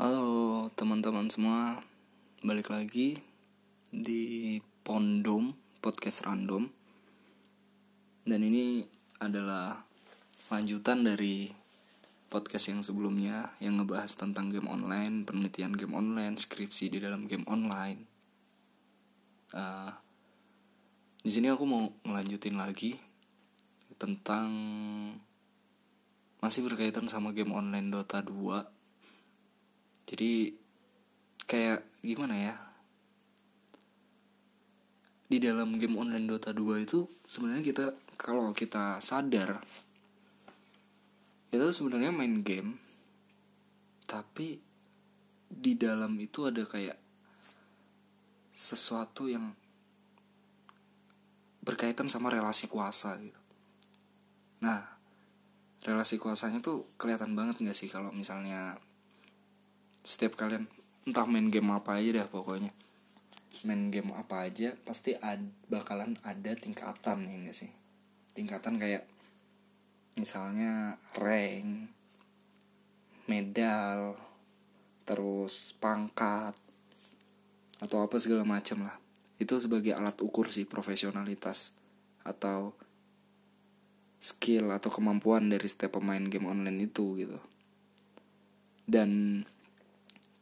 Halo teman-teman semua, balik lagi di Pondom Podcast Random. Dan ini adalah lanjutan dari podcast yang sebelumnya Yang ngebahas tentang game online, penelitian game online, skripsi di dalam game online. Uh, Di sini aku mau ngelanjutin lagi tentang masih berkaitan sama game online Dota 2 jadi kayak gimana ya di dalam game online Dota 2 itu sebenarnya kita kalau kita sadar itu sebenarnya main game tapi di dalam itu ada kayak sesuatu yang berkaitan sama relasi kuasa gitu. Nah, relasi kuasanya tuh kelihatan banget gak sih kalau misalnya setiap kalian entah main game apa aja dah pokoknya. Main game apa aja pasti ad, bakalan ada tingkatan ya gak sih? Tingkatan kayak misalnya rank medal terus pangkat atau apa segala macam lah. Itu sebagai alat ukur sih profesionalitas atau skill atau kemampuan dari setiap pemain game online itu gitu. Dan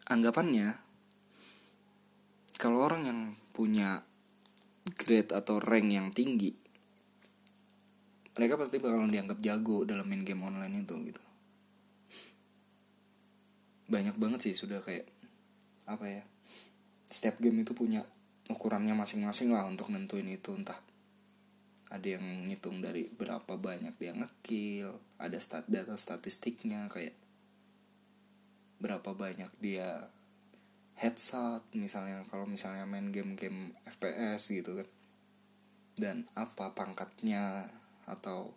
anggapannya kalau orang yang punya grade atau rank yang tinggi mereka pasti bakalan dianggap jago dalam main game online itu gitu. Banyak banget sih sudah kayak apa ya setiap game itu punya ukurannya masing-masing lah untuk nentuin itu entah ada yang ngitung dari berapa banyak dia ngekill ada stat data statistiknya kayak berapa banyak dia headshot misalnya kalau misalnya main game-game FPS gitu kan. Dan apa pangkatnya atau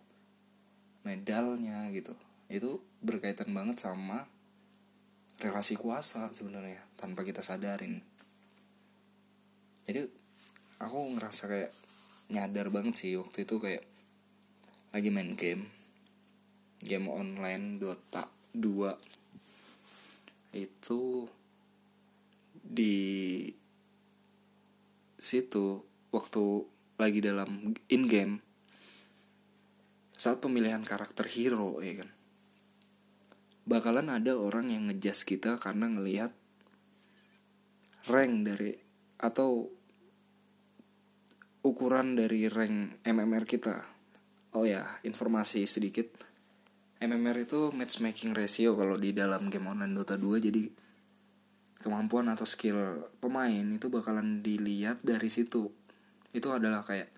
medalnya gitu. Itu berkaitan banget sama relasi kuasa sebenarnya tanpa kita sadarin. Jadi aku ngerasa kayak nyadar banget sih waktu itu kayak lagi main game. Game online Dota 2 itu di situ waktu lagi dalam in game saat pemilihan karakter hero ya kan bakalan ada orang yang ngejas kita karena ngelihat rank dari atau ukuran dari rank MMR kita. Oh ya informasi sedikit MMR itu matchmaking ratio kalau di dalam game online Dota 2 jadi kemampuan atau skill pemain itu bakalan dilihat dari situ. Itu adalah kayak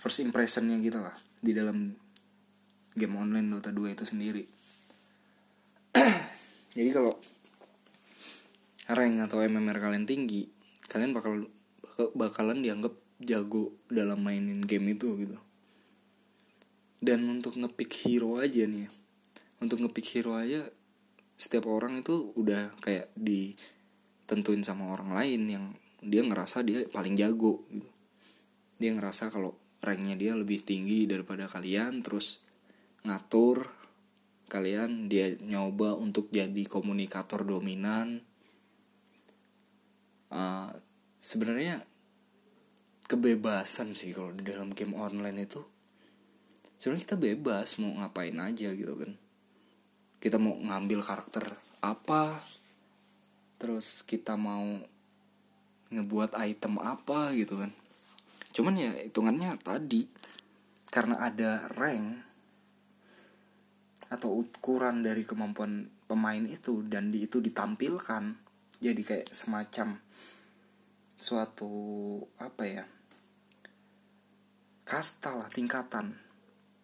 first impressionnya gitu lah di dalam game online Dota 2 itu sendiri. Jadi kalau rank atau MMR kalian tinggi kalian bakal bakalan dianggap jago dalam mainin game itu gitu. Dan untuk ngepick hero aja nih untuk ngepick hero aja setiap orang itu udah kayak ditentuin sama orang lain yang dia ngerasa dia paling jago gitu. Dia ngerasa kalau ranknya dia lebih tinggi daripada kalian terus ngatur kalian dia nyoba untuk jadi komunikator dominan. Uh, sebenarnya kebebasan sih kalau di dalam game online itu sebenarnya kita bebas mau ngapain aja gitu kan kita mau ngambil karakter apa terus kita mau ngebuat item apa gitu kan. Cuman ya hitungannya tadi karena ada rank atau ukuran dari kemampuan pemain itu dan di itu ditampilkan jadi kayak semacam suatu apa ya kasta lah tingkatan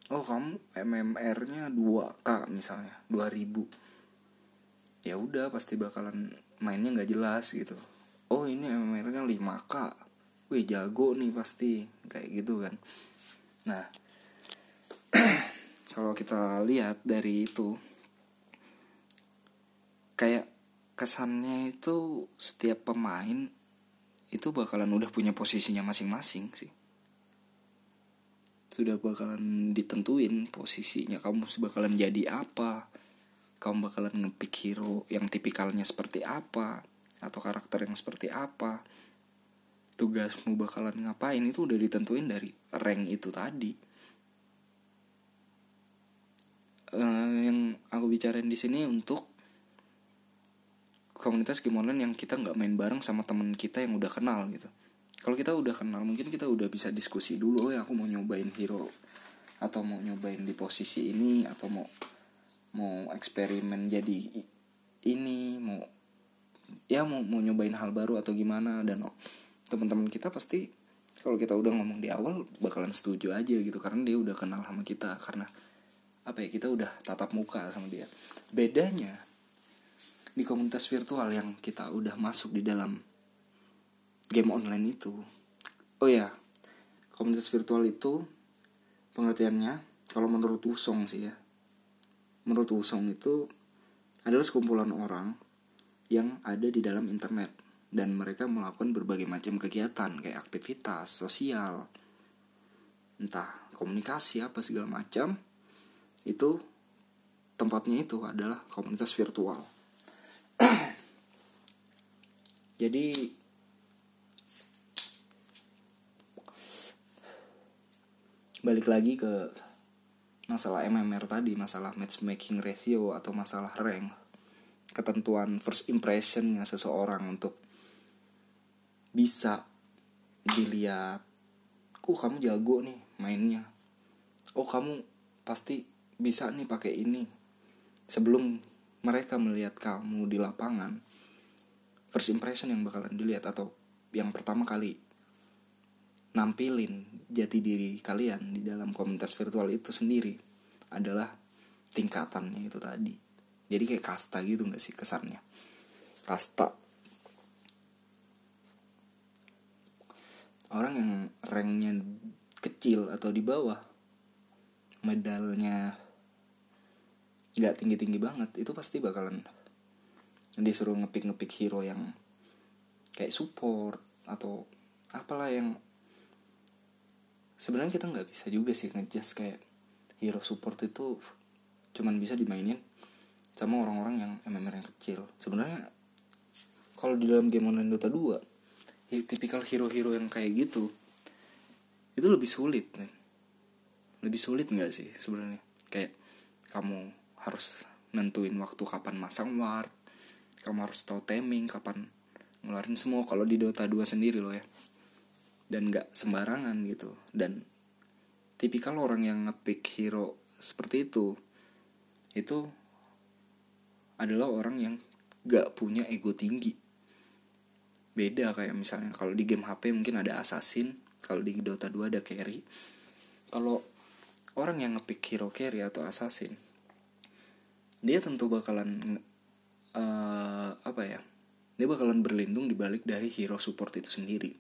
oh kamu MMR-nya 2K misalnya 2000 ya udah pasti bakalan mainnya nggak jelas gitu. Oh ini MMR-nya 5K wih jago nih pasti. Kayak gitu kan. Nah kalau kita lihat dari itu kayak kesannya itu setiap pemain itu bakalan udah punya posisinya masing-masing sih sudah bakalan ditentuin posisinya kamu bakalan jadi apa? Kamu bakalan ngepick hero yang tipikalnya seperti apa? Atau karakter yang seperti apa? Tugasmu bakalan ngapain? Itu udah ditentuin dari rank itu tadi. Uh, yang aku bicarain di sini untuk komunitas game online yang kita nggak main bareng sama temen kita yang udah kenal gitu kalau kita udah kenal mungkin kita udah bisa diskusi dulu ya aku mau nyobain hero atau mau nyobain di posisi ini atau mau mau eksperimen jadi ini mau ya mau mau nyobain hal baru atau gimana. Dan oh, teman-teman kita pasti kalau kita udah ngomong di awal bakalan setuju aja gitu karena dia udah kenal sama kita karena apa ya kita udah tatap muka sama dia. Bedanya di komunitas virtual yang kita udah masuk di dalam game online itu. Oh ya komunitas virtual itu pengertiannya kalau menurut Usong sih ya menurut Usong itu adalah sekumpulan orang yang ada di dalam internet dan mereka melakukan berbagai macam kegiatan kayak aktivitas sosial entah komunikasi apa segala macam itu tempatnya itu adalah komunitas virtual. Jadi balik lagi ke masalah MMR tadi masalah matchmaking ratio atau masalah rank. Ketentuan first impressionnya seseorang untuk bisa dilihat oh kamu jago nih mainnya. Oh kamu pasti bisa nih pakai ini. Sebelum mereka melihat kamu di lapangan first impression yang bakalan dilihat atau yang pertama kali nampilin jati diri kalian di dalam komunitas virtual itu sendiri adalah tingkatannya itu tadi. Jadi kayak kasta gitu gak sih kesannya? Kasta. Orang yang ranknya kecil atau di bawah medalnya nggak tinggi tinggi banget itu pasti bakalan disuruh ngepick ngepick hero yang kayak support atau apalah yang sebenarnya kita nggak bisa juga sih ngejudge kayak hero support itu cuman bisa dimainin sama orang-orang yang MMR yang kecil. Sebenarnya kalau di dalam game online Dota 2 tipikal hero-hero yang kayak gitu itu lebih sulit nih lebih sulit nggak sih sebenarnya? Kayak kamu harus nentuin waktu kapan masang ward kamu harus tahu timing kapan ngeluarin semua kalau di Dota 2 sendiri loh ya dan nggak sembarangan gitu. Dan tipikal orang yang ngepick hero seperti itu itu adalah orang yang gak punya ego tinggi. Beda kayak misalnya kalau di game HP mungkin ada assassin kalau di Dota 2 ada carry. Kalau orang yang ngepick hero carry atau assassin dia tentu bakalan uh, apa ya dia bakalan berlindung di balik dari hero support itu sendiri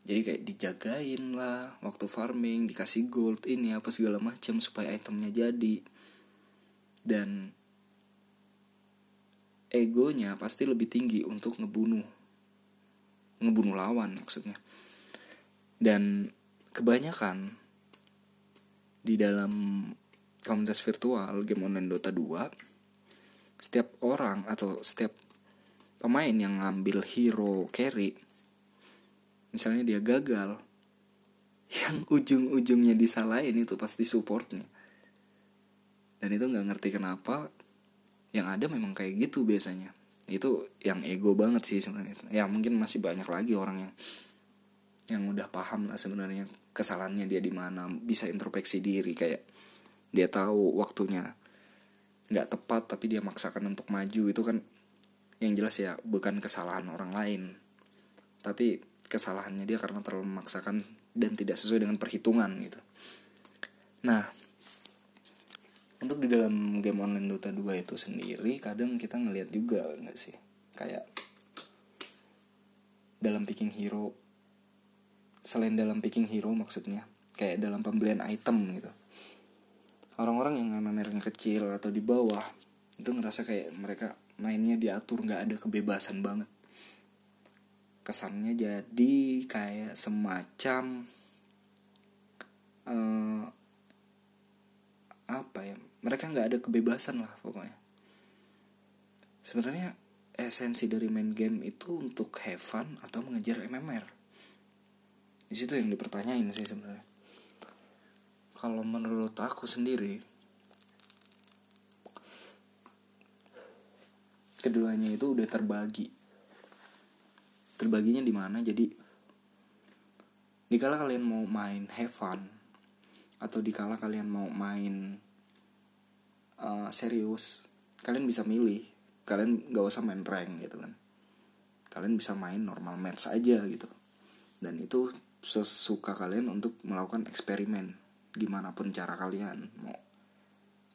jadi kayak dijagain lah waktu farming dikasih gold ini apa segala macam supaya itemnya jadi. Dan egonya pasti lebih tinggi untuk ngebunuh. Ngebunuh lawan maksudnya. Dan kebanyakan di dalam komunitas virtual game online Dota 2 setiap orang atau setiap pemain yang ngambil hero carry misalnya dia gagal yang ujung-ujungnya disalahin itu pasti supportnya. Dan itu nggak ngerti kenapa yang ada memang kayak gitu biasanya. Itu yang ego banget sih sebenarnya. Ya mungkin masih banyak lagi orang yang yang udah paham lah sebenarnya kesalahannya dia di mana bisa introspeksi diri kayak dia tahu waktunya nggak tepat tapi dia maksakan untuk maju. Itu kan yang jelas ya bukan kesalahan orang lain. Tapi kesalahannya dia karena terlalu memaksakan dan tidak sesuai dengan perhitungan gitu. Nah untuk di dalam game online Dota 2 itu sendiri kadang kita ngelihat juga nggak sih? Kayak dalam picking hero selain dalam picking hero maksudnya kayak dalam pembelian item gitu. Orang-orang yang MMR-nya kecil atau di bawah itu ngerasa kayak mereka mainnya diatur nggak ada kebebasan banget kesannya jadi kayak semacam uh, apa ya mereka nggak ada kebebasan lah pokoknya. Sebenarnya esensi dari main game itu untuk have fun atau mengejar MMR di situ yang dipertanyain sih sebenarnya. Kalau menurut aku sendiri keduanya itu udah terbagi terbaginya di mana jadi dikala kalian mau main have fun atau dikala kalian mau main uh, serius kalian bisa milih. Kalian gak usah main rank gitu kan. Kalian bisa main normal match aja gitu. Dan itu sesuka kalian untuk melakukan eksperimen gimana pun cara kalian mau.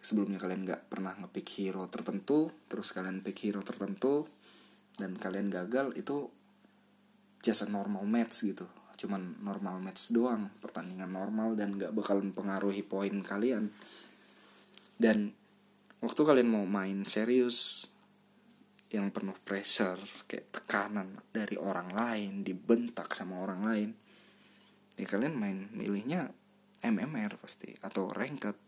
Sebelumnya kalian nggak pernah ngepick hero tertentu terus kalian pick hero tertentu dan kalian gagal itu just a normal match gitu cuman normal match doang pertandingan normal dan nggak bakal mempengaruhi poin kalian dan waktu kalian mau main serius yang penuh pressure kayak tekanan dari orang lain dibentak sama orang lain ya kalian main milihnya MMR pasti atau ranked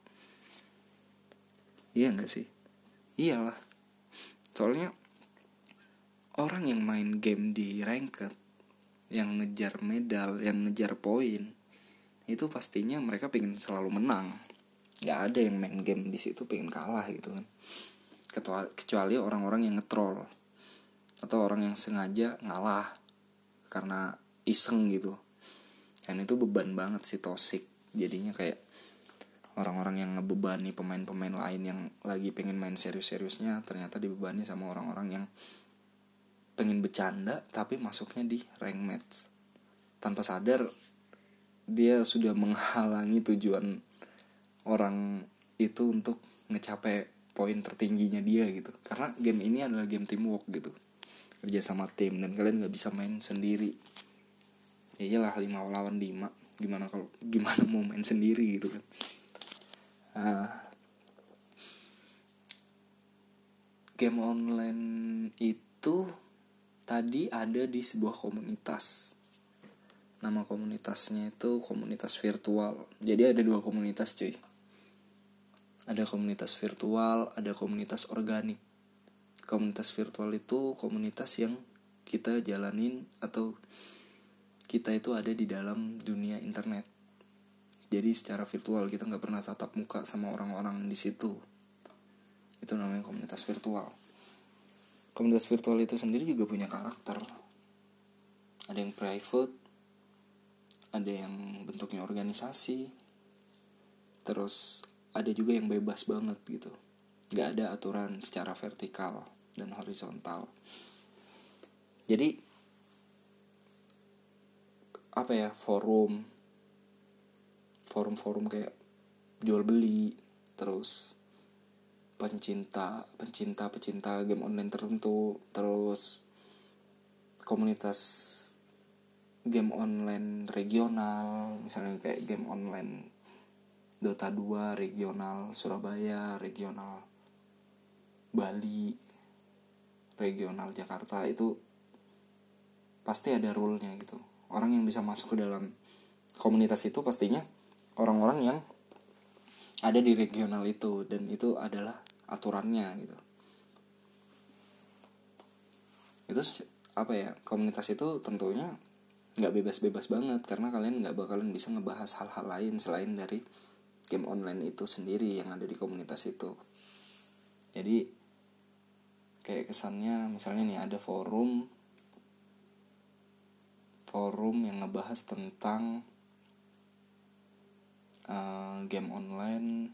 Iya gak sih? Iyalah. Soalnya orang yang main game di ranked, yang ngejar medal, yang ngejar poin, itu pastinya mereka pengen selalu menang. Gak ada yang main game di situ pengen kalah gitu kan. Kecuali orang-orang yang ngetrol atau orang yang sengaja ngalah karena iseng gitu. Dan itu beban banget sih tosik. Jadinya kayak orang-orang yang ngebebani pemain-pemain lain yang lagi pengen main serius-seriusnya ternyata dibebani sama orang-orang yang pengen bercanda tapi masuknya di rank match. Tanpa sadar dia sudah menghalangi tujuan orang itu untuk ngecapai poin tertingginya dia gitu. Karena game ini adalah game teamwork gitu. Kerja sama tim dan kalian nggak bisa main sendiri. Ya iyalah lima lawan lima. Gimana kalau gimana mau main sendiri gitu kan? Uh, game online itu tadi ada di sebuah komunitas. Nama komunitasnya itu komunitas virtual. Jadi ada dua komunitas cuy. Ada komunitas virtual ada komunitas organik. Komunitas virtual itu komunitas yang kita jalanin atau kita itu ada di dalam dunia internet. Jadi secara virtual kita nggak pernah tatap muka sama orang-orang di situ. Itu namanya komunitas virtual komunitas virtual itu sendiri juga punya karakter. Ada yang private ada yang bentuknya organisasi terus ada juga yang bebas banget gitu. Nggak ada aturan secara vertikal dan horizontal. Jadi apa ya forum forum-forum kayak jual beli terus pencinta pencinta pecinta game online tertentu terus komunitas game online regional misalnya kayak game online Dota 2 regional Surabaya regional Bali regional Jakarta itu pasti ada rule-nya gitu. Orang yang bisa masuk ke dalam komunitas itu pastinya orang-orang yang ada di regional itu dan itu adalah aturannya gitu. Itu apa ya komunitas itu tentunya nggak bebas-bebas banget karena kalian nggak bakalan bisa ngebahas hal-hal lain selain dari game online itu sendiri yang ada di komunitas itu. Jadi kayak kesannya misalnya nih ada forum forum yang ngebahas tentang uh, game online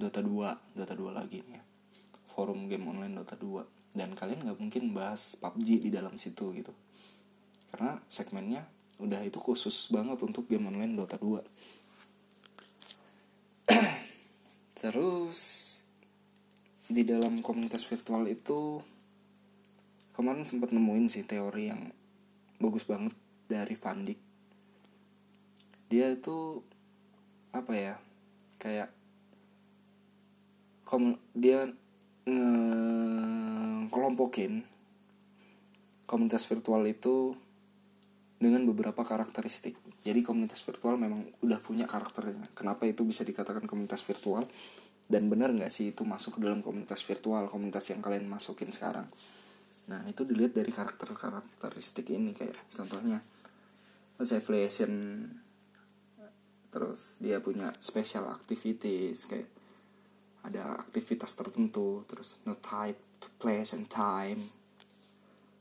Dota 2 Dota 2 lagi nih ya. Forum game online Dota 2 dan kalian nggak mungkin bahas PUBG di dalam situ gitu. Karena segmennya udah itu khusus banget untuk game online Dota 2 terus di dalam komunitas virtual itu kemarin sempat nemuin sih teori yang bagus banget dari Vandik dia itu apa ya kayak kom dia kelompokin komunitas virtual itu dengan beberapa karakteristik. Jadi komunitas virtual memang udah punya karakternya. Kenapa itu bisa dikatakan komunitas virtual? Dan benar nggak sih itu masuk ke dalam komunitas virtual komunitas yang kalian masukin sekarang? Nah itu dilihat dari karakter karakteristik ini kayak contohnya affiliation terus dia punya special activities kayak ada aktivitas tertentu terus no tied to place and time.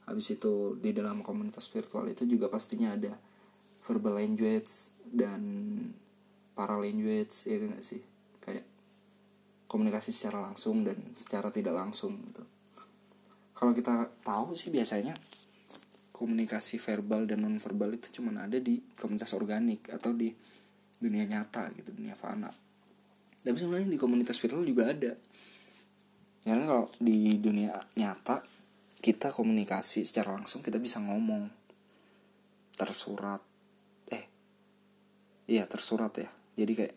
Habis itu di dalam komunitas virtual itu juga pastinya ada verbal language dan para language ya gak sih? Kayak komunikasi secara langsung dan secara tidak langsung gitu. Kalau kita tahu sih biasanya komunikasi verbal dan non verbal itu cuma ada di komunitas organik atau di dunia nyata gitu dunia fana tapi sebenarnya di komunitas virtual juga ada. Karena kalau di dunia nyata kita komunikasi secara langsung kita bisa ngomong. Tersurat. Eh iya tersurat ya. Jadi kayak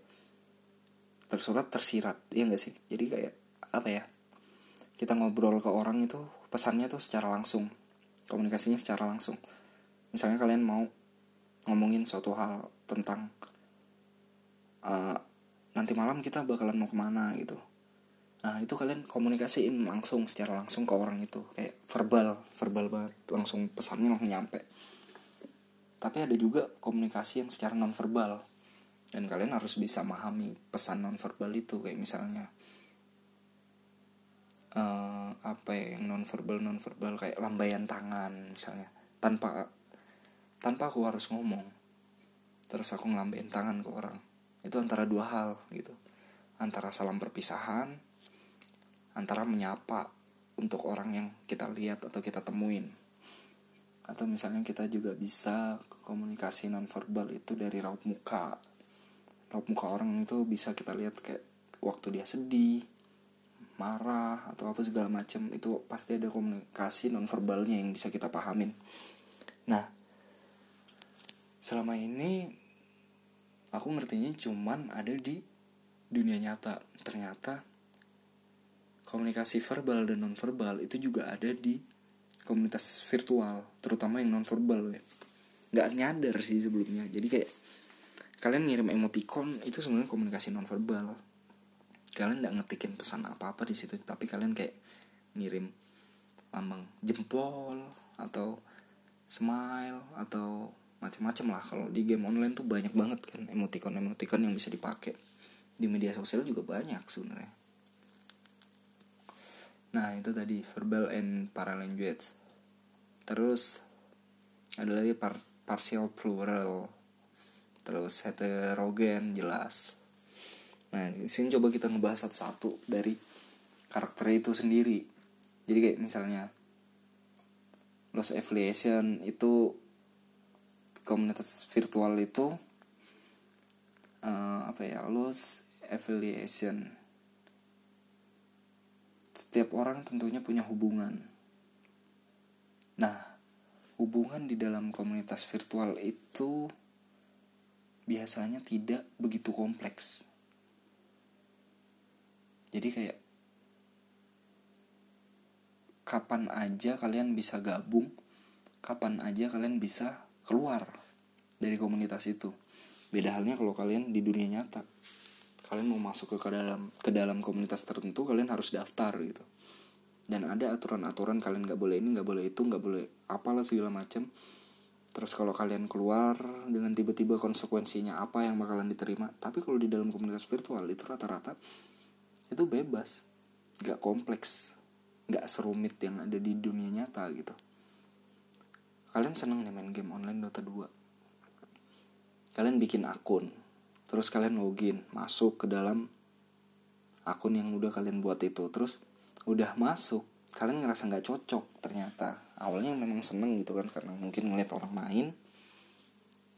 tersurat tersirat iya gak sih? Jadi kayak apa ya? Kita ngobrol ke orang itu pesannya tuh secara langsung. Komunikasinya secara langsung. Misalnya kalian mau ngomongin suatu hal tentang uh, nanti malam kita bakalan mau ke mana gitu. Nah itu kalian komunikasiin langsung secara langsung ke orang itu. Kayak verbal verbal banget. Langsung pesannya langsung nyampe. Tapi ada juga komunikasi yang secara non verbal dan kalian harus bisa memahami pesan non verbal itu. Kayak misalnya uh, apa ya yang non verbal non verbal kayak lambaian tangan misalnya. Tanpa tanpa aku harus ngomong. Terus aku ngelambain tangan ke orang itu antara dua hal gitu. Antara salam perpisahan antara menyapa untuk orang yang kita lihat atau kita temuin. Atau misalnya kita juga bisa komunikasi nonverbal itu dari raut muka. Raut muka orang itu bisa kita lihat kayak waktu dia sedih marah atau apa segala macam itu pasti ada komunikasi nonverbalnya yang bisa kita pahamin. Nah selama ini aku ngertinya cuman ada di dunia nyata. Ternyata komunikasi verbal dan non verbal itu juga ada di komunitas virtual terutama yang non verbal ya nggak nyadar sih sebelumnya. Jadi kayak kalian ngirim emoticon itu sebenarnya komunikasi non verbal kalian nggak ngetikin pesan apa apa di situ tapi kalian kayak ngirim lambang jempol atau smile atau macam-macam lah. Kalau di game online tuh banyak banget kan emoticon emoticon yang bisa dipakai. Di media sosial juga banyak sebenarnya. Nah itu tadi verbal and paralanguage. Terus ada lagi par partial plural. Terus heterogen jelas. Nah di sini coba kita ngebahas satu-satu dari karakter itu sendiri. Jadi kayak misalnya Lost Affiliation itu komunitas virtual itu uh, apa ya Lost Affiliation setiap orang tentunya punya hubungan. Nah, hubungan di dalam komunitas virtual itu biasanya tidak begitu kompleks. Jadi kayak kapan aja kalian bisa gabung, kapan aja kalian bisa keluar dari komunitas itu. Beda halnya kalau kalian di dunia nyata. Kalian mau masuk ke dalam ke dalam komunitas tertentu kalian harus daftar gitu. Dan ada aturan-aturan kalian nggak boleh ini nggak boleh itu nggak boleh apalah segala macam. Terus kalau kalian keluar dengan tiba-tiba konsekuensinya apa yang bakalan diterima tapi kalau di dalam komunitas virtual itu rata-rata itu bebas. Nggak kompleks. Nggak serumit yang ada di dunia nyata gitu kalian seneng nih main game online Dota 2 kalian bikin akun terus kalian login masuk ke dalam akun yang udah kalian buat itu. Terus udah masuk kalian ngerasa nggak cocok ternyata. Awalnya memang seneng gitu kan karena mungkin ngeliat orang main.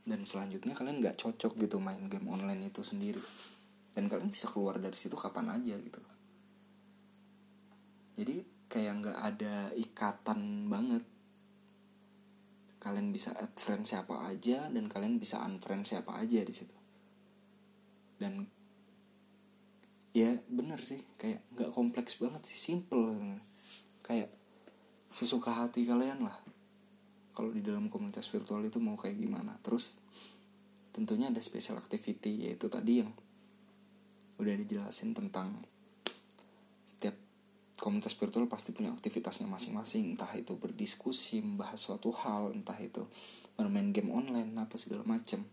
Dan selanjutnya kalian nggak cocok gitu main game online itu sendiri. Dan kalian bisa keluar dari situ kapan aja gitu. Jadi kayak nggak ada ikatan banget kalian bisa add friend siapa aja dan kalian bisa unfriend siapa aja di situ. Dan ya bener sih kayak nggak kompleks banget sih simple kayak sesuka hati kalian lah. Kalau di dalam komunitas virtual itu mau kayak gimana. Terus tentunya ada special activity yaitu tadi yang udah dijelasin tentang komunitas virtual pasti punya aktivitasnya masing-masing. Entah itu berdiskusi membahas suatu hal entah itu bermain game online apa segala macam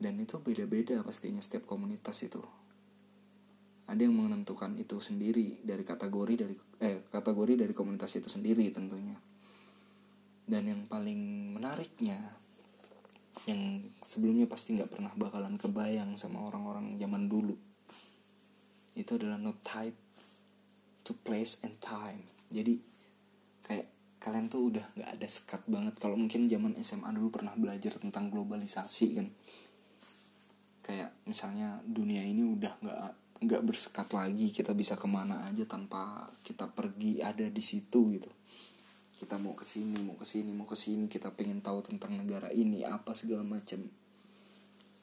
dan itu beda-beda pastinya setiap komunitas itu. Ada yang menentukan itu sendiri dari kategori dari eh kategori dari komunitas itu sendiri tentunya. Dan yang paling menariknya yang sebelumnya pasti nggak pernah bakalan kebayang sama orang-orang zaman dulu itu adalah no tied to place and time. Jadi kayak kalian tuh udah nggak ada sekat banget. Kalau mungkin zaman SMA dulu pernah belajar tentang globalisasi kan. Kayak misalnya dunia ini udah nggak nggak bersekat lagi. Kita bisa ke mana aja tanpa kita pergi ada di situ gitu. Kita mau ke sini mau ke sini mau ke sini. Kita pengen tahu tentang negara ini apa segala macam.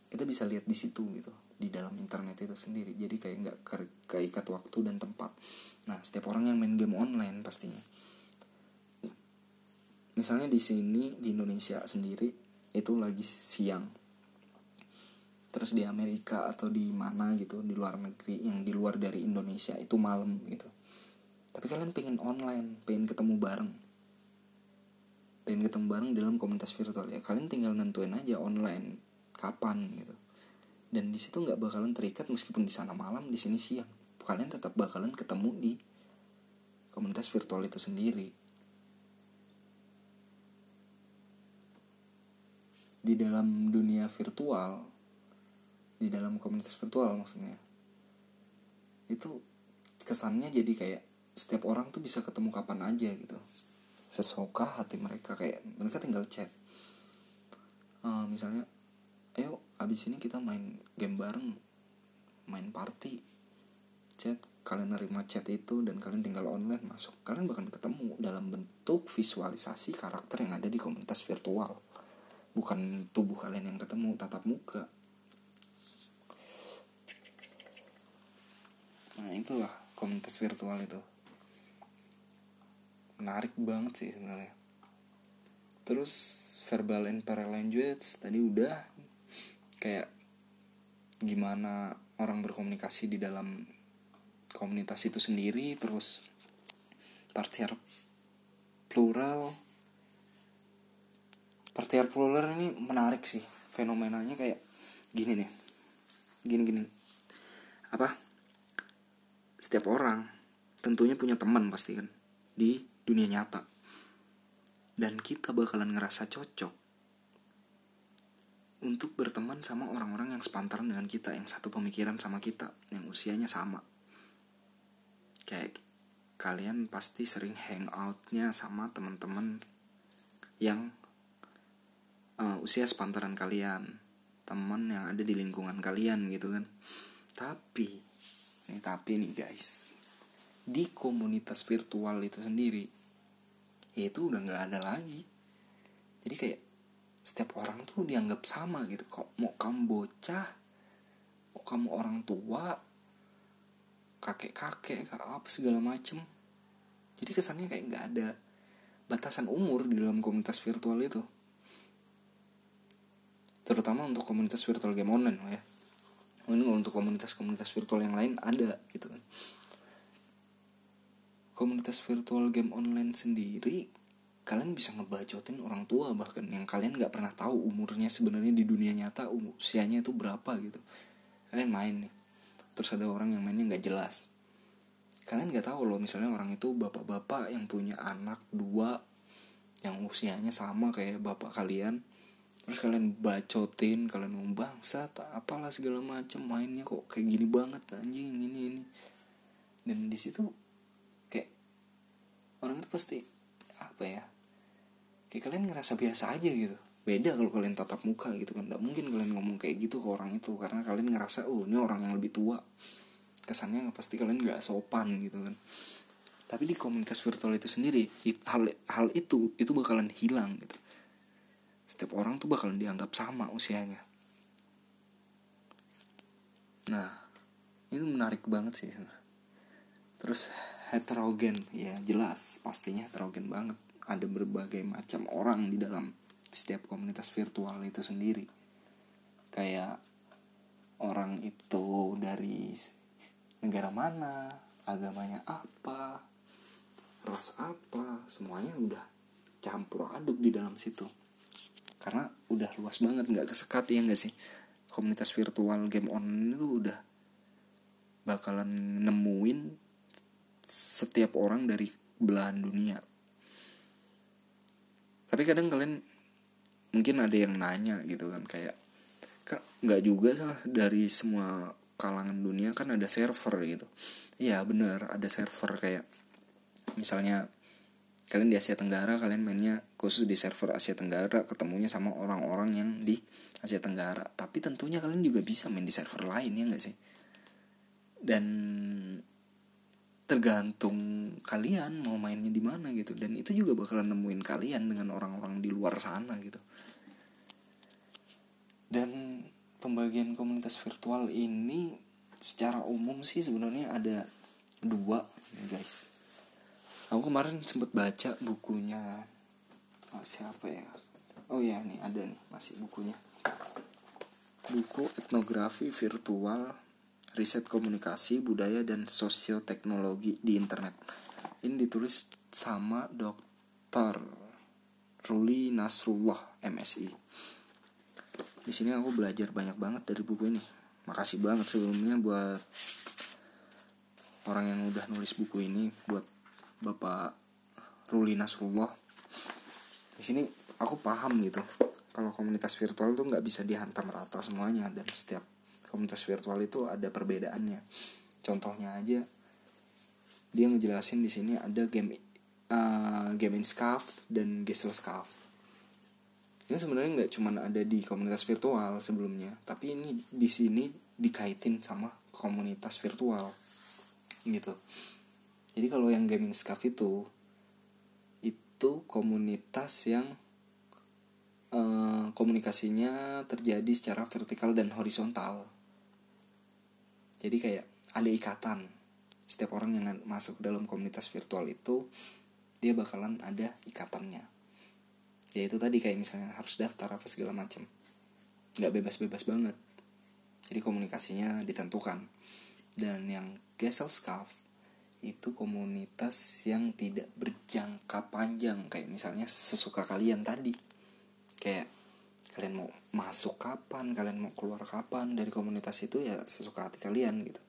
Kita bisa lihat di situ gitu di dalam internet itu sendiri. Jadi kayak nggak ke keikat waktu dan tempat. Nah setiap orang yang main game online pastinya. Misalnya di sini di Indonesia sendiri itu lagi siang. Terus di Amerika atau di mana gitu di luar negeri yang di luar dari Indonesia itu malam gitu. Tapi kalian pengen online pengen ketemu bareng. Pengen ketemu bareng dalam komunitas virtual ya. Kalian tinggal nentuin aja online kapan gitu dan di situ nggak bakalan terikat meskipun di sana malam di sini siang. Kalian tetap bakalan ketemu di komunitas virtual itu sendiri. Di dalam dunia virtual di dalam komunitas virtual maksudnya itu kesannya jadi kayak setiap orang tuh bisa ketemu kapan aja gitu. Sesuka hati mereka kayak mereka tinggal chat. Uh, misalnya ayo abis ini kita main game bareng. Main party. Chat kalian nerima chat itu dan kalian tinggal online masuk. Kalian bahkan ketemu dalam bentuk visualisasi karakter yang ada di komunitas virtual. Bukan tubuh kalian yang ketemu tatap muka. Nah itulah komunitas virtual itu. Menarik banget sih sebenarnya. Terus verbal and paralanguage tadi udah kayak gimana orang berkomunikasi di dalam komunitas itu sendiri terus partiar plural. Partiar plural ini menarik sih fenomenanya kayak gini nih gini gini. Apa? Setiap orang tentunya punya teman pasti kan di dunia nyata. Dan kita bakalan ngerasa cocok untuk berteman sama orang-orang yang sepantaran dengan kita, yang satu pemikiran sama kita, yang usianya sama. Kayak kalian pasti sering hangoutnya sama teman-teman yang uh, usia sepantaran kalian, teman yang ada di lingkungan kalian gitu kan. Tapi, nih tapi nih guys, di komunitas virtual itu sendiri itu udah nggak ada lagi jadi kayak setiap orang tuh dianggap sama gitu. Kok mau kamu bocah mau kamu orang tua kakek kakek apa segala macem. Jadi kesannya kayak nggak ada batasan umur di dalam komunitas virtual itu. Terutama untuk komunitas virtual game online ya. Mungkin untuk komunitas-komunitas virtual yang lain ada gitu kan. Komunitas virtual game online sendiri kalian bisa ngebacotin orang tua bahkan yang kalian nggak pernah tahu umurnya sebenarnya di dunia nyata usianya itu berapa gitu. Kalian main nih. Terus ada orang yang mainnya nggak jelas. Kalian nggak tahu loh misalnya orang itu bapak-bapak yang punya anak dua yang usianya sama kayak bapak kalian. Terus kalian bacotin kalian mau bangsa tak apalah segala macam mainnya kok kayak gini banget anjing ini ini. Dan di situ orang itu pasti apa ya kayak kalian ngerasa biasa aja gitu. Beda kalau kalian tatap muka gitu kan. Nggak mungkin kalian ngomong kayak gitu ke orang itu. Karena kalian ngerasa oh ini orang yang lebih tua. Kesannya pasti kalian nggak sopan gitu kan. Tapi di komunitas virtual itu sendiri hal hal itu itu bakalan hilang gitu. Setiap orang tuh bakalan dianggap sama usianya. Nah ini menarik banget sih terus heterogen ya jelas pastinya heterogen banget ada berbagai macam orang di dalam setiap komunitas virtual itu sendiri. Kayak orang itu dari negara mana agamanya apa ras apa semuanya udah campur aduk di dalam situ. Karena udah luas banget nggak kesekat ya nggak sih? Komunitas virtual game online itu udah bakalan nemuin setiap orang dari belahan dunia tapi kadang kalian mungkin ada yang nanya gitu kan kayak nggak juga sih dari semua kalangan dunia kan ada server gitu. Iya bener ada server kayak misalnya kalian di Asia Tenggara kalian mainnya khusus di server Asia Tenggara ketemunya sama orang-orang yang di Asia Tenggara. Tapi tentunya kalian juga bisa main di server lain ya nggak sih? Dan tergantung kalian mau mainnya di mana gitu. Dan itu juga bakalan nemuin kalian dengan orang-orang di luar sana gitu. Dan pembagian komunitas virtual ini secara umum sih sebenarnya ada dua guys. Aku kemarin sempet baca bukunya oh, siapa ya? Oh ya nih ada nih masih bukunya. Buku etnografi virtual riset komunikasi budaya dan sosioteknologi di internet. Ini ditulis sama dokter Ruli Nasrullah MSI di sini aku belajar banyak banget dari buku ini. Makasih banget sebelumnya buat orang yang udah nulis buku ini buat Bapak Ruli Nasrullah. Di sini aku paham gitu. Kalau komunitas virtual tuh nggak bisa dihantam rata semuanya dan setiap komunitas virtual itu ada perbedaannya. Contohnya aja dia ngejelasin di sini ada game uh, game in scarf dan Gesel scarf. Ini sebenarnya nggak cuma ada di komunitas virtual sebelumnya tapi ini di sini dikaitin sama komunitas virtual gitu. Jadi kalau yang gaming scarf itu itu komunitas yang uh, komunikasinya terjadi secara vertikal dan horizontal jadi kayak ada ikatan. Setiap orang yang masuk dalam komunitas virtual itu dia bakalan ada ikatannya. Ya itu tadi kayak misalnya harus daftar apa segala macam nggak bebas-bebas banget. Jadi komunikasinya ditentukan. Dan yang Gesell Scarf itu komunitas yang tidak berjangka panjang. Kayak misalnya sesuka kalian tadi. Kayak kalian mau masuk kapan kalian mau keluar kapan dari komunitas itu ya sesuka hati kalian gitu.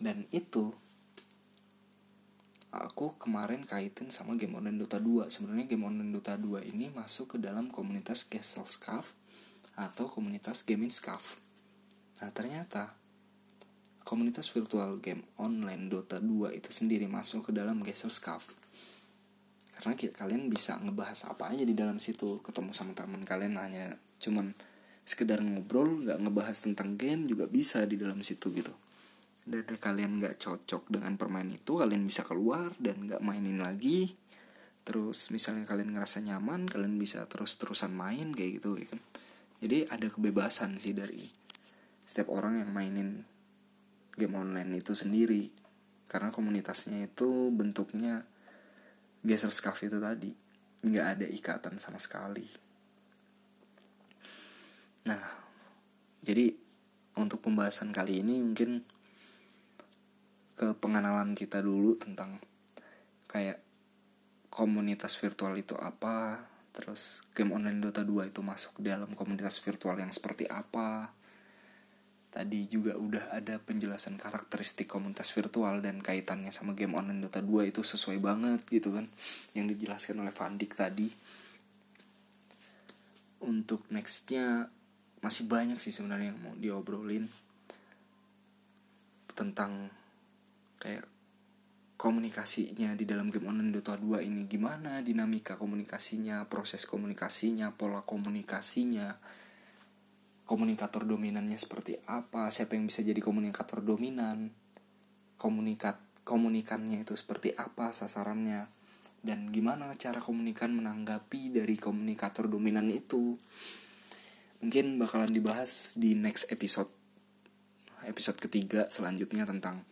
Dan itu aku kemarin kaitin sama game online Dota 2 sebenarnya game online Dota 2 ini masuk ke dalam komunitas Castle Scarf atau komunitas Gaming Scarf. Nah ternyata komunitas virtual game online Dota 2 itu sendiri masuk ke dalam Geyser Scarf karena kalian bisa ngebahas apa aja di dalam situ ketemu sama teman kalian hanya cuman sekedar ngobrol nggak ngebahas tentang game juga bisa di dalam situ gitu. Dan kalian nggak cocok dengan permain itu kalian bisa keluar dan nggak mainin lagi. Terus misalnya kalian ngerasa nyaman kalian bisa terus terusan main kayak gitu ya kan? Jadi ada kebebasan sih dari setiap orang yang mainin game online itu sendiri. Karena komunitasnya itu bentuknya geser scarf itu tadi. Nggak ada ikatan sama sekali. Nah jadi untuk pembahasan kali ini mungkin ke pengenalan kita dulu tentang kayak komunitas virtual itu apa terus game online Dota 2 itu masuk dalam komunitas virtual yang seperti apa Tadi juga udah ada penjelasan karakteristik komunitas virtual dan kaitannya sama game online Dota 2 itu sesuai banget gitu kan Yang dijelaskan oleh Vandik tadi. Untuk nextnya masih banyak sih sebenarnya yang mau diobrolin Tentang kayak komunikasinya di dalam game online Dota 2 ini gimana dinamika komunikasinya, proses komunikasinya, pola komunikasinya, komunikator dominannya seperti apa siapa yang bisa jadi komunikator dominan komunikat komunikannya itu seperti apa sasarannya dan gimana cara komunikan menanggapi dari komunikator dominan itu mungkin bakalan dibahas di next episode episode ketiga selanjutnya tentang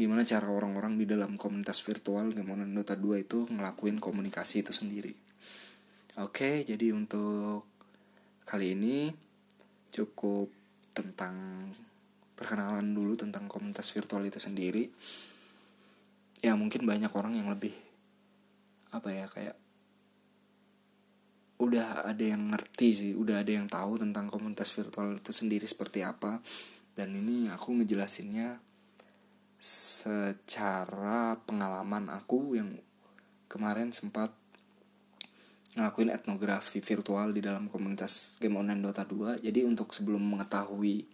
gimana cara orang-orang di dalam komunitas virtual Online Dota 2 itu ngelakuin komunikasi itu sendiri. Oke, jadi untuk kali ini cukup tentang perkenalan dulu tentang komunitas virtual itu sendiri. Ya mungkin banyak orang yang lebih apa ya kayak udah ada yang ngerti sih, udah ada yang tahu tentang komunitas virtual itu sendiri seperti apa. Dan ini aku ngejelasinnya secara pengalaman aku yang kemarin sempat ngelakuin etnografi virtual di dalam komunitas game online Dota 2. Jadi untuk sebelum mengetahui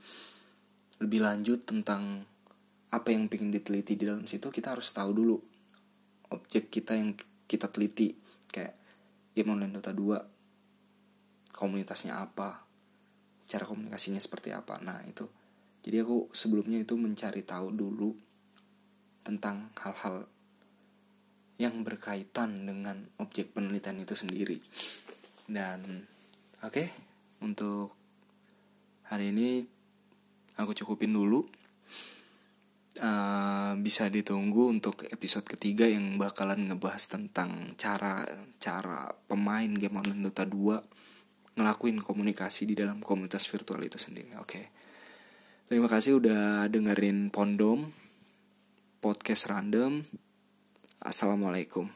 lebih lanjut tentang apa yang ingin diteliti di dalam situ, kita harus tahu dulu objek kita yang kita teliti kayak game online Dota 2 komunitasnya apa, cara komunikasinya seperti apa. Nah, itu. Jadi aku sebelumnya itu mencari tahu dulu tentang hal-hal yang berkaitan dengan objek penelitian itu sendiri. Dan oke, okay, untuk hari ini aku cukupin dulu. Uh, bisa ditunggu untuk episode ketiga yang bakalan ngebahas tentang cara cara pemain game online Dota 2 ngelakuin komunikasi di dalam komunitas virtual itu sendiri. Oke. Okay. Terima kasih udah dengerin Pondom podcast random Assalamualaikum